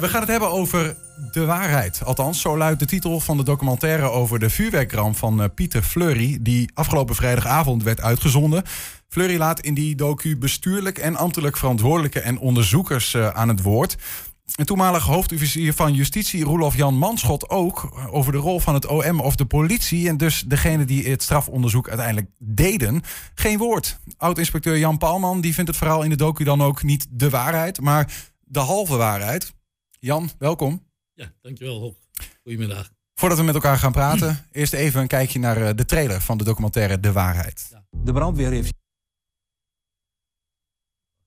We gaan het hebben over de waarheid. Althans, zo luidt de titel van de documentaire over de vuurwerkramp van eh, Pieter Fleury, die afgelopen vrijdagavond werd uitgezonden. Fleury laat in die docu bestuurlijk en ambtelijk verantwoordelijke en onderzoekers uh, aan het woord. En toenmalig hoofdofficier van Justitie, Roelof Jan Manschot, ook over de rol van het OM of de politie. En dus degene die het strafonderzoek uiteindelijk deden. Geen woord. Oud-inspecteur Jan Paalman die vindt het verhaal in de docu dan ook niet de waarheid, maar de halve waarheid. Jan, welkom. Ja, dankjewel. Goedemiddag. Voordat we met elkaar gaan praten, eerst even een kijkje naar eh, de trailer van de documentaire De Waarheid. De brandweer heeft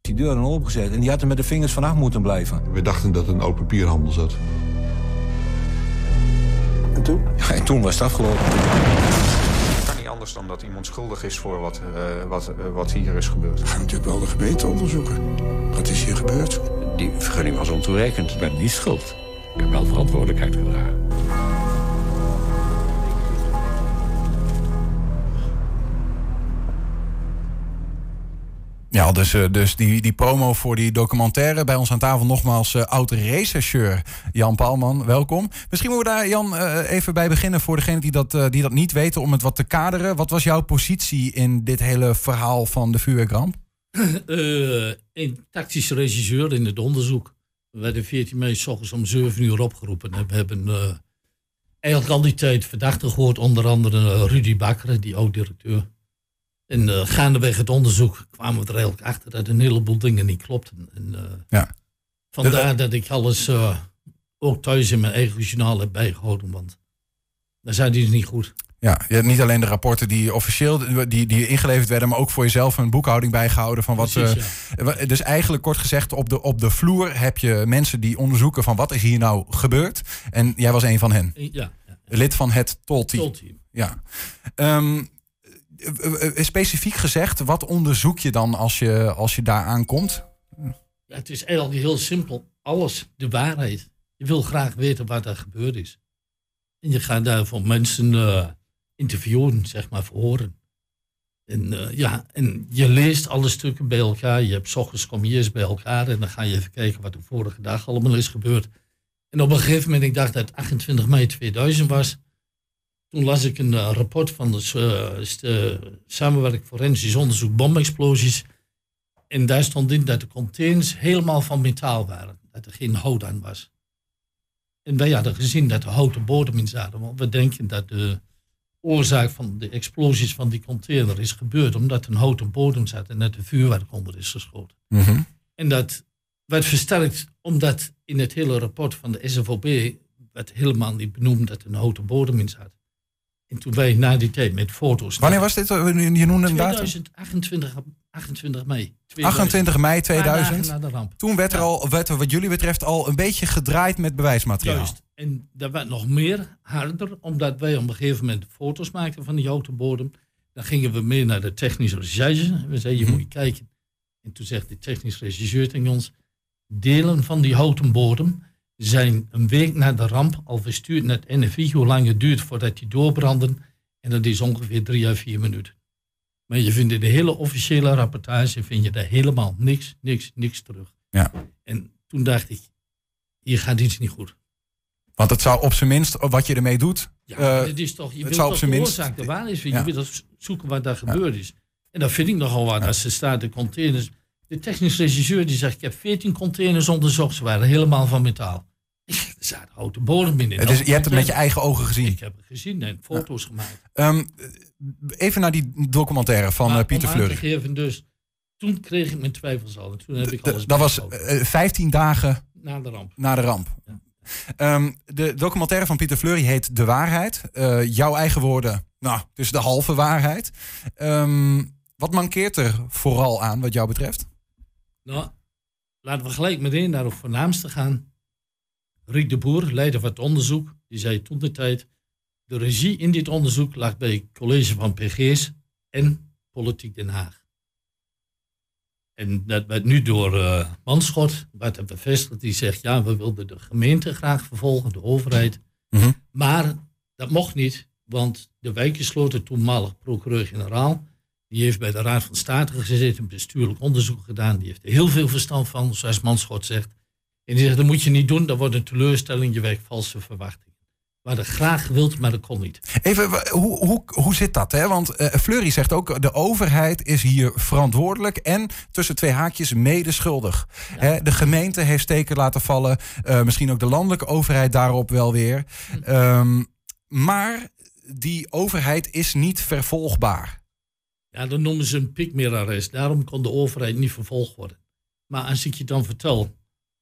die deuren opgezet en die had er met de vingers vanaf moeten blijven. We dachten dat het een open papierhandel zat. En toen? Ja, en toen was het afgelopen. Het kan niet anders dan dat iemand schuldig is voor wat, uh, wat, uh, wat hier is gebeurd. We gaan natuurlijk wel de gemeente onderzoeken. Wat is hier gebeurd? Die vergunning was ontoereikend. Ik ben niet schuld. Ik heb wel verantwoordelijkheid gedragen. Ja, dus, dus die, die promo voor die documentaire. Bij ons aan tafel nogmaals uh, oud-rechercheur Jan Paalman. Welkom. Misschien moeten we daar, Jan, uh, even bij beginnen voor degenen die dat, uh, die dat niet weten, om het wat te kaderen. Wat was jouw positie in dit hele verhaal van de vuurwerkramp? Een tactische regisseur in het onderzoek. We werden 14 mei s ochtends om 7 uur opgeroepen. En we hebben eigenlijk al die tijd verdachten gehoord, onder andere Rudy Bakker, die oud-directeur. En uh, gaandeweg het onderzoek kwamen we er eigenlijk achter dat een heleboel dingen niet klopten. En, uh, ja. Vandaar dat ik alles uh, ook thuis in mijn eigen journaal heb bijgehouden, want daar zijn die dus niet goed. Ja, je hebt niet alleen de rapporten die officieel die, die ingeleverd werden, maar ook voor jezelf een boekhouding bijgehouden van wat. Precies, ja. Dus eigenlijk kort gezegd, op de, op de vloer heb je mensen die onderzoeken van wat is hier nou gebeurd. En jij was een van hen. Ja. ja. Lid van het tolteam. Tolteam. Ja. Um, specifiek gezegd, wat onderzoek je dan als je, als je daar aankomt? Het is eigenlijk heel simpel. Alles, de waarheid. Je wil graag weten wat er gebeurd is. En je gaat daarvoor mensen uh, interviewen, zeg maar, verhoren. En, uh, ja, en je leest alle stukken bij elkaar. Je hebt ochtends kom je eerst bij elkaar en dan ga je even kijken wat de vorige dag allemaal is gebeurd. En op een gegeven moment, ik dacht dat het 28 mei 2000 was, toen las ik een uh, rapport van de, uh, de samenwerking forensisch onderzoek bomexplosies. En daar stond in dat de containers helemaal van metaal waren. Dat er geen hout aan was. En wij hadden gezien dat er houten bodem in zaten. Want we denken dat de oorzaak van de explosies van die container is gebeurd omdat een houten bodem zat en net een vuurwerk onder is geschoten. Mm -hmm. En dat werd versterkt omdat in het hele rapport van de SFOB werd helemaal niet benoemd dat er een houten bodem in zat. En toen wij na die tijd met foto's. Wanneer was dit? Je noemde een 2028, 28 mei. 28 mei 2000. Na de ramp. Toen werd er al, werd er wat jullie betreft, al een beetje gedraaid met bewijsmateriaal. Juist. En dat werd nog meer harder, omdat wij op een gegeven moment foto's maakten van die houten bodem. Dan gingen we mee naar de technische recherche. We zeiden, je Mhm. moet je kijken. En toen zegt de technische regisseur tegen ons, delen van die houten bodem zijn een week na de ramp al verstuurd naar het NFI, hoe lang het duurt voordat die doorbranden. En dat is ongeveer drie à vier minuten. Maar je vindt in de hele officiële rapportage vind je daar helemaal niks, niks, niks terug. Ja. En toen dacht ik, hier gaat iets niet goed. Want het zou op zijn minst, wat je ermee doet. Ja, uh, het is toch, je wilt toch de minst- oorzaak de waar is. Ja. Je wilt zoeken wat daar gebeurd is. En dat vind ik nogal wat. Als er staat de containers. De technisch regisseur die zegt, ik heb 14 containers onderzocht. Ze waren helemaal van metaal. Zaten houten bodem in. in het is, je hebt het met je eigen ogen gezien. Ik heb het gezien en foto's gemaakt. Ehm, even naar die documentaire van Maar eh, Pieter Fleury. geven, dus, toen kreeg ik mijn twijfels al. En toen heb ik alles Dat was bijgehouden. eh, 15 dagen na de ramp. na de ramp. Ja. Ehm, de documentaire van Pieter Fleury heet De Waarheid. Eh, jouw eigen woorden, nou, het is de halve waarheid. Ehm, wat mankeert er vooral aan wat jou betreft? Nou, laten we gelijk meteen naar het voornaamste gaan. Riek de Boer, leider van het onderzoek, die zei toen de tijd... de regie in dit onderzoek lag bij het college van PG's en Politiek Den Haag. En dat werd nu door eh Manschot, werd er bevestigd, die zegt... ja, we wilden de gemeente graag vervolgen, de overheid. Mhm. Maar dat mocht niet, want de wijkjesloten, toenmalig procureur-generaal... die heeft bij de Raad van State gezeten, een bestuurlijk onderzoek gedaan. Die heeft er heel veel verstand van, zoals Manschot zegt. En die zegt, dat moet je niet doen, dat wordt een teleurstelling, je wekt valse verwachtingen. Maar dat graag wilt, maar dat kon niet. Even, hoe, hoe, hoe zit dat? Hè? Want eh Fleury zegt ook, de overheid is hier verantwoordelijk en tussen twee haakjes medeschuldig. Hè, de gemeente heeft steken laten vallen, eh, misschien ook de landelijke overheid daarop wel weer. Ehm, maar die overheid is niet vervolgbaar. Ja, dat noemen ze een pikmeerarrest. Daarom kon de overheid niet vervolgd worden. Maar als ik je dan vertel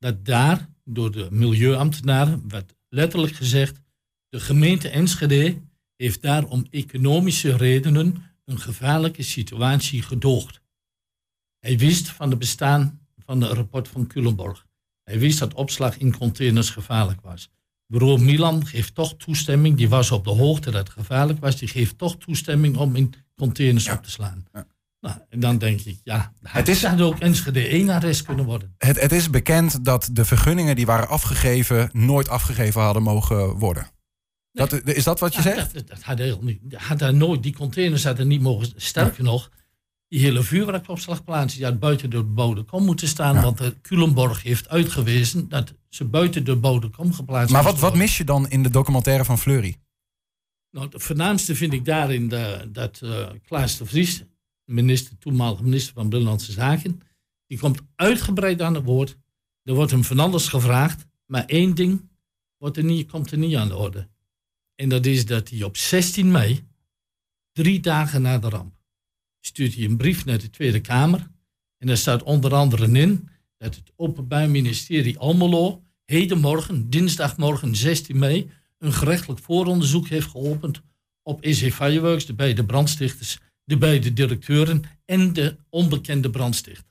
dat daar door de milieuambtenaren werd letterlijk gezegd, de gemeente Enschede heeft daar om economische redenen een gevaarlijke situatie gedoogd. Hij wist van het bestaan van het rapport van Culemborg. Hij wist dat opslag in containers gevaarlijk was. Bureau Milan geeft toch toestemming, die was op de hoogte dat het gevaarlijk was, die geeft toch toestemming om in containers op te slaan. Nou, en dan denk ik, ja, het is had ook Enschede 1 arrest kunnen worden. Het, het is bekend dat de vergunningen die waren afgegeven nooit afgegeven hadden mogen worden. Dat, is dat wat je Ja, zegt? Dat, dat had heel niet. Had daar nooit, die containers hadden niet mogen. Sterker nog, die hele vuurwerkopslagplaats die had buiten de bodem kom moeten staan. Want de Culemborg heeft uitgewezen dat ze buiten de bodem kom geplaatst Maar wat, wat mis je dan in de documentaire van Fleury? Nou, het voornaamste vind ik daarin de, dat eh Klaas de Vries, minister, toenmalige minister van Binnenlandse Zaken, die komt uitgebreid aan het woord. Er wordt hem van alles gevraagd, maar één ding wordt er niet, komt er niet aan de orde. En dat is dat hij op 16 mei, drie dagen na de ramp, stuurt hij een brief naar de Tweede Kamer. En daar staat onder andere in dat het Openbaar Ministerie Almelo hedenmorgen, dinsdagmorgen 16 mei, een gerechtelijk vooronderzoek heeft geopend op EC Fireworks, de beide brandstichters, de beide directeuren en de onbekende brandstichter.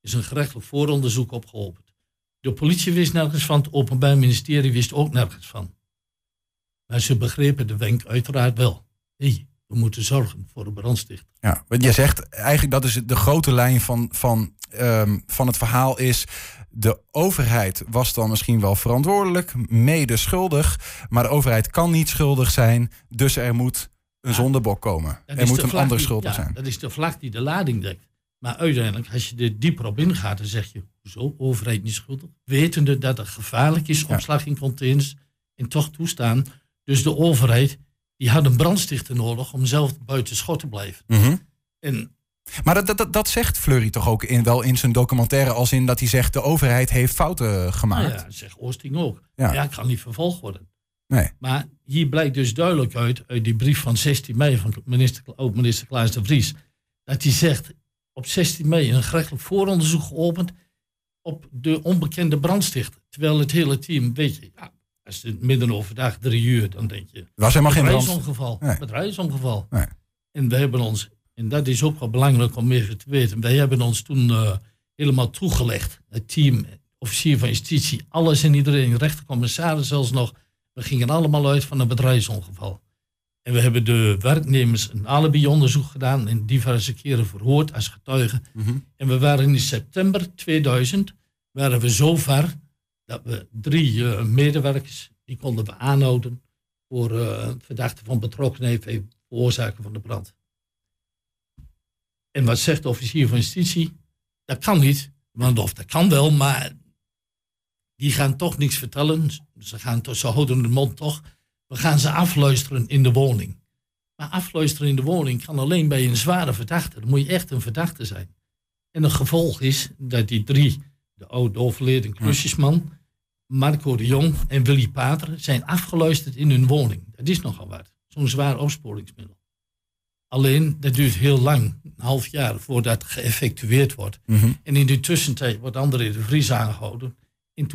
Er is een gerechtelijk vooronderzoek opgeopend. De politie wist nergens van, het Openbaar Ministerie wist ook nergens van. Maar ze begrepen de wenk uiteraard wel. Hé, we moeten zorgen voor de brandstichter. Ja, want je zegt eigenlijk dat is de grote lijn van, van, ehm, van het verhaal is. De overheid was dan misschien wel verantwoordelijk, mede schuldig. Maar de overheid kan niet schuldig zijn. Dus er moet een zondebok komen. Er moet een vlag ander die- schuldig ja, zijn. Dat is de vlag die de lading dekt. Maar uiteindelijk, als je er dieper op ingaat, dan zeg je, hoezo, overheid niet schuldig? Wetende dat het gevaarlijk is, opslag in containers, en toch toestaan. Dus de overheid, die had een brandstichter nodig om zelf buiten schot te blijven. Mhm. En Maar dat, dat, dat, zegt Fleury toch ook in, wel in zijn documentaire. Als in dat hij zegt de overheid heeft fouten gemaakt. nou ja, zegt Oosting ook. Ja. Ja, kan niet vervolgd worden. Nee. Maar hier blijkt dus duidelijk uit, uit die brief van 16 mei van minister, oud-minister Klaas de Vries, dat hij zegt op 16 mei een gerechtelijk vooronderzoek geopend op de onbekende brandstichter. Terwijl het hele team, weet je, ja, als het midden overdag drie uur, dan denk je, was helemaal geen bedrijfsongeval. Nee. Bedrijfsongeval. Nee. En we hebben ons, en dat is ook wel belangrijk om even te weten, wij hebben ons toen eh, helemaal toegelegd. Het team, officier van justitie, alles en iedereen, rechtercommissaris zelfs nog. We gingen allemaal uit van een bedrijfsongeval. En we hebben de werknemers een alibi-onderzoek gedaan en diverse keren verhoord als getuigen. Mhm. En we waren in september 2000, waren we zo ver dat we drie eh, medewerkers, die konden we aanhouden voor eh verdachte van betrokkenheid bij veroorzaken van de brand. En wat zegt de officier van justitie? Dat kan niet, want of dat kan wel, maar die gaan toch niks vertellen. Ze, gaan toch, ze houden de mond toch. We gaan ze afluisteren in de woning. Maar afluisteren in de woning kan alleen bij een zware verdachte. Dan moet je echt een verdachte zijn. En het gevolg is dat die drie, de oude overleden klusjesman, Marco de Jong en Willy Pater, zijn afgeluisterd in hun woning. Dat is nogal wat. Zo'n zwaar opsporingsmiddel. Alleen, dat duurt heel lang, een half jaar, voordat het geëffectueerd wordt. Mhm. En in de tussentijd wordt André de Vries aangehouden.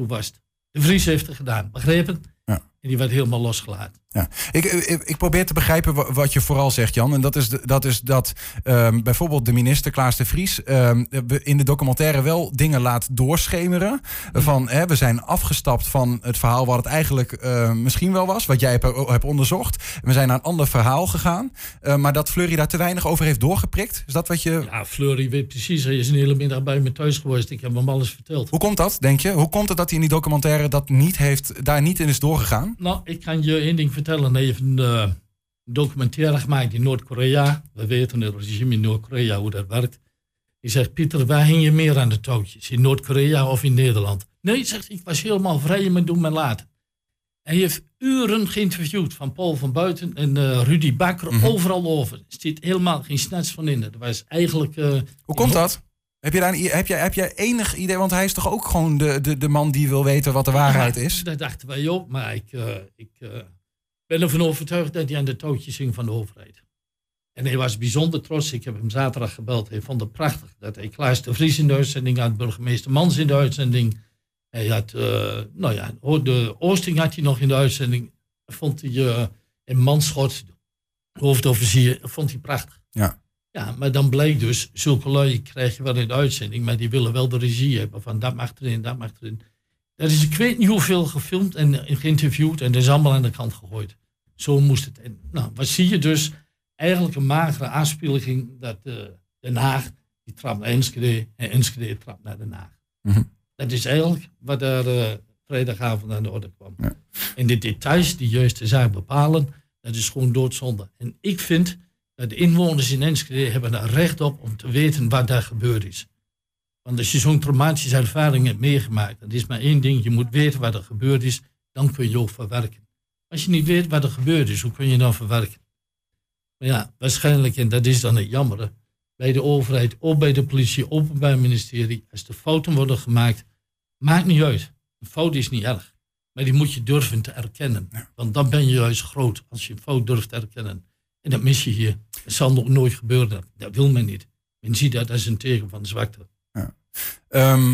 Was het. De Vries heeft het gedaan, begrepen? Ja. En die werd helemaal losgelaten. Ja. Ik, ik, ik probeer te begrijpen wa- wat je vooral zegt, Jan. En dat is, de- dat, is dat ehm, bijvoorbeeld de minister Klaas de Vries ehm, in de documentaire wel dingen laat doorschemeren. Van hè, we zijn afgestapt van het verhaal wat het eigenlijk eh, misschien wel was, wat jij hebt, hebt onderzocht. We zijn naar een ander verhaal gegaan. Eh, maar dat Fleury daar te weinig over heeft doorgeprikt. Is dat wat je. Ja, Fleury weet precies. Hij is een hele middag bij me thuis geweest. Ik heb hem alles verteld. Hoe komt dat, denk je? Hoe komt het dat hij in die documentaire dat niet heeft, daar niet in is doorgegaan? Nou, ik kan je één ding vertellen. Hij heeft een eh, documentaire gemaakt in Noord-Korea. We weten het regime in Noord-Korea hoe dat werkt. Die zegt, Pieter, waar hing je meer aan de touwtjes? In Noord-Korea of in Nederland? Nee, zegt hij, ik was helemaal vrij in mijn doen en laten. Hij heeft uren geïnterviewd van Paul van Buiten en eh, Rudy Bakker, Mhm. overal over. Er zit helemaal geen snets van in. Dat was eigenlijk... eh, Hoe komt dat? Heb, je daar een, heb, jij, heb jij enig idee? Want hij is toch ook gewoon de, de, de man die wil weten wat de waarheid Ja, is? Dat dachten wij ook, maar ik, eh, ik eh, ben ervan overtuigd dat hij aan de touwtjes hing van de overheid. En hij was bijzonder trots. Ik heb hem zaterdag gebeld. Hij vond het prachtig dat hij Klaas de Vries in de uitzending had, burgemeester Mans in de uitzending. Hij had, eh, nou ja, de Oosting had hij nog in de uitzending. Vond hij, en Manschot, hoofdofficier, vond hij prachtig. Ja. Ja, maar dan bleek dus, zulke lui krijg je wel in de uitzending, maar die willen wel de regie hebben van dat mag erin, dat mag erin. Dat is, ik weet niet hoeveel gefilmd en eh, geïnterviewd en dat is allemaal aan de kant gegooid. Zo moest het. En, nou, wat zie je dus? Eigenlijk een magere aanspieling dat eh, Den Haag, die trapt naar Enschede en Enschede trapt naar Den Haag. Mhm. Dat is eigenlijk wat daar eh, vrijdagavond aan de orde kwam. Ja. En de details die juist de zaak bepalen, dat is gewoon doodzonde. En ik vind de inwoners in Enschede hebben er recht op om te weten wat daar gebeurd is. Want als je zo'n traumatische ervaring hebt meegemaakt, dat is maar één ding, je moet weten wat er gebeurd is, dan kun je ook verwerken. Als je niet weet wat er gebeurd is, hoe kun je dan verwerken? Maar ja, waarschijnlijk, en dat is dan het jammere, bij de overheid, ook bij de politie, openbaar ministerie, als er fouten worden gemaakt, maakt niet uit. Een fout is niet erg. Maar die moet je durven te erkennen. Want dan ben je juist groot, als je een fout durft te erkennen. En dat mis je hier. Dat zal nog nooit gebeuren. Dat wil men niet. Men ziet dat als een teken van zwakte. Ehm,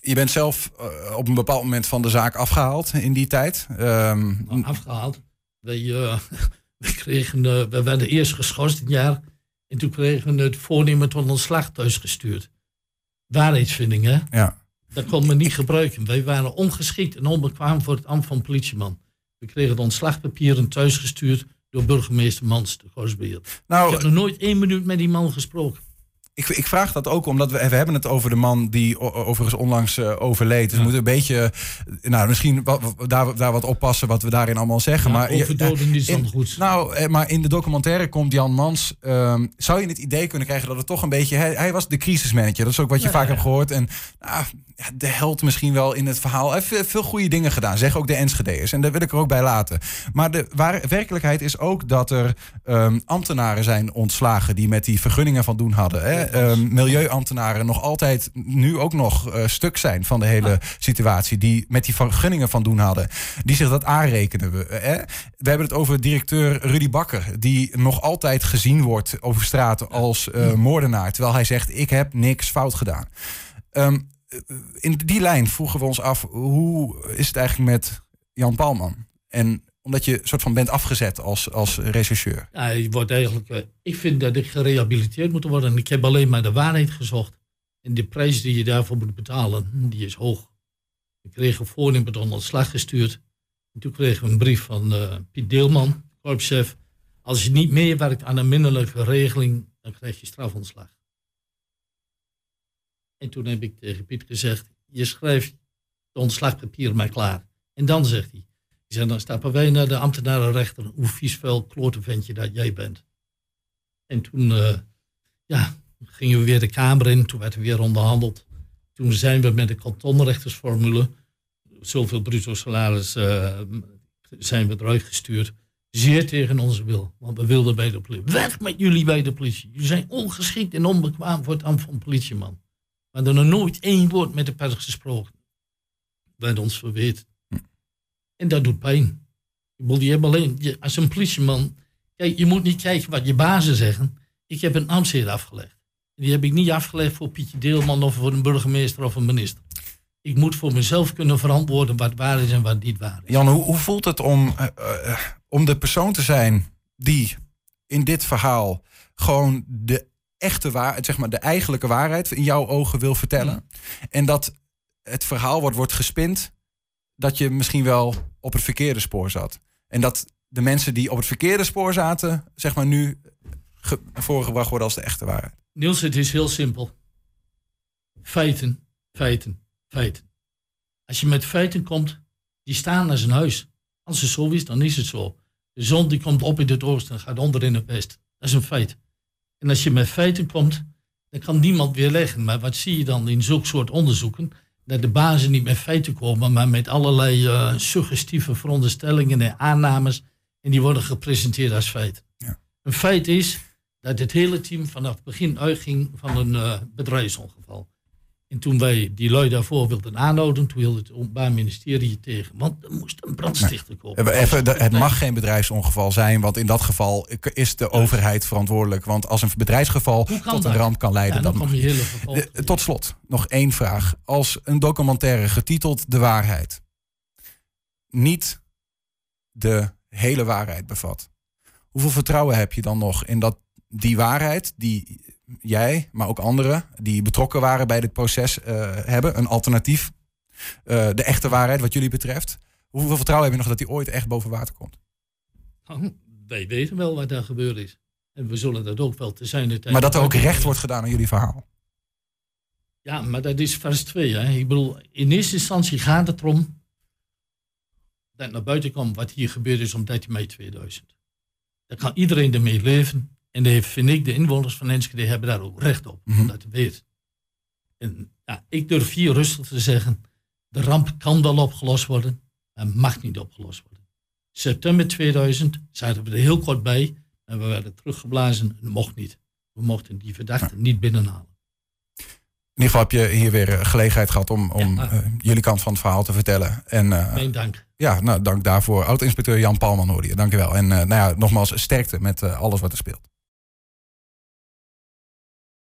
je bent zelf eh, op een bepaald moment van de zaak afgehaald in die tijd. Ehm, Nou, afgehaald. Wij, eh, we, kregen, eh, we werden eerst geschorst een jaar. En toen kregen we het voornemen tot ontslag thuis gestuurd. Waarheidsvinding, hè? ja. Dat kon men niet gebruiken. Wij waren ongeschikt en onbekwaam voor het ambt van politieman. We kregen de ontslagpapieren thuisgestuurd door burgemeester Mans, de Gorsbeer. Ik Nou, heb nog nooit één minuut met die man gesproken. Ik, ik vraag dat ook omdat we, we hebben het over de man die overigens onlangs eh, overleed. Dus we moeten een beetje, eh, nou misschien wat, wat- daar, daar wat oppassen wat we daarin allemaal zeggen. Ja, maar is dan in- goed. Nou, eh, maar in de documentaire komt Jan Mans. ehm, zou je het idee kunnen krijgen dat het toch een beetje. Hij, hij was de crisismanager. Dat is ook wat je Ja, vaak ja. hebt gehoord. En nou, ja, de held misschien wel in het verhaal. Hij heeft veel- veel goede dingen gedaan. Zeg ook de Enschede'ers. En daar wil ik er ook bij laten. Maar de waar, werkelijkheid is ook dat er ehm, ambtenaren zijn ontslagen. die met die vergunningen van doen hadden. Hè? Ehm, milieuambtenaren nog altijd. nu ook nog eh, stuk zijn van de hele situatie. die met die vergunningen van doen hadden. Die zich dat aanrekenen. We, hè? we hebben het over directeur Rudy Bakker. die nog altijd gezien wordt over straat als eh, moordenaar. Terwijl hij zegt: Ik heb niks fout gedaan. Ehm, in die lijn vroegen we ons af: hoe is het eigenlijk met Jan Palman? En omdat je soort van bent afgezet als, als rechercheur. Ja, je wordt eigenlijk, eh, ik vind dat ik gerehabiliteerd moet worden. En ik heb alleen maar de waarheid gezocht. En de prijs die je daarvoor moet betalen, die is hoog. Ik kreeg een voornemen tot ontslag gestuurd. En toen kregen we een brief van eh, Piet Deelman, korpschef. Als je niet meewerkt aan een minderlijke regeling, dan krijg je strafontslag. En toen heb ik tegen Piet gezegd, je schrijft de ontslagpapieren maar klaar. En dan zegt hij, die dan stappen wij naar de ambtenarenrechter. Hoe vies vuil klotenventje dat jij bent. En toen eh, ja, gingen we weer de Kamer in. Toen werd er weer onderhandeld. Toen zijn we met de kantonrechtersformule. Zoveel bruto salaris eh, zijn we eruit gestuurd. Zeer tegen onze wil. Want we wilden bij de politie. Weg met jullie bij de politie. Jullie zijn ongeschikt en onbekwaam voor het ambt van politieman. We hadden nog nooit één woord met de pers gesproken. Werd ons verweten. En dat doet pijn. Ik bedoel, je hebt alleen, je, als een politieman, kijk, je moet niet kijken wat je bazen zeggen. Ik heb een ambtsheer afgelegd. En die heb ik niet afgelegd voor Pietje Deelman of voor een burgemeester of een minister. Ik moet voor mezelf kunnen verantwoorden wat waar is en wat niet waar is. Jan, hoe, hoe voelt het om, eh, eh, om de persoon te zijn die in dit verhaal gewoon de echte waarheid, zeg maar de eigenlijke waarheid in jouw ogen wil vertellen? En dat het verhaal wordt, wordt gespind dat je misschien wel op het verkeerde spoor zat. En dat de mensen die op het verkeerde spoor zaten, zeg maar nu ge- voorgebracht worden als de echte waarheid. Niels, het is heel simpel. Feiten, feiten, feiten. Als je met feiten komt, die staan als een huis. Als het zo is, dan is het zo. De zon die komt op in het oosten en gaat onder in het west. Dat is een feit. En als je met feiten komt, dan kan niemand weer leggen. Maar wat zie je dan in zulke soort onderzoeken? Dat de bazen niet met feiten komen, maar met allerlei eh, suggestieve veronderstellingen en aannames. En die worden gepresenteerd als feit. Ja. Een feit is dat het hele team vanaf het begin uitging van een eh, bedrijfsongeval. En toen wij die lui daarvoor wilden aanhouden, toen hield het Openbaar Ministerie tegen. Want er moest een brandstichter komen. Even, het mag geen bedrijfsongeval zijn, want in dat geval is de overheid verantwoordelijk. Want als een bedrijfsgeval tot een dat? ramp kan leiden, Ja, dan mag Tot slot, nog één vraag. Als een documentaire getiteld De Waarheid niet de hele waarheid bevat, hoeveel vertrouwen heb je dan nog in dat die waarheid die jij, maar ook anderen die betrokken waren bij dit proces eh, hebben, een alternatief, eh, de echte waarheid wat jullie betreft? Hoeveel vertrouwen heb je nog dat die ooit echt boven water komt? Nou, wij weten wel wat daar gebeurd is. En we zullen dat ook wel te zijn. de tijd Maar dat er ook recht wordt gedaan aan jullie verhaal. Ja, maar dat is vers 2. Hè. Ik bedoel, in eerste instantie gaat het erom dat naar buiten komt wat hier gebeurd is op 13 mei 2000. Daar kan iedereen ermee leven. En daar heeft, vind ik, de inwoners van Enschede hebben daar ook recht op, dat te weten. En ja, ik durf hier rustig te zeggen, de ramp kan wel opgelost worden, maar mag niet opgelost worden. September 2000 zaten we er heel kort bij en we werden teruggeblazen en dat mocht niet. We mochten die verdachte niet binnenhalen. In ieder geval heb je hier weer eh, gelegenheid gehad om, om Ja. eh, jullie kant van het verhaal te vertellen. En eh, Mijn dank. ja, nou, dank daarvoor. Oud-inspecteur Jan Palman hoorde je. Dank je wel. En eh, nou ja, nogmaals, sterkte met eh, alles wat er speelt.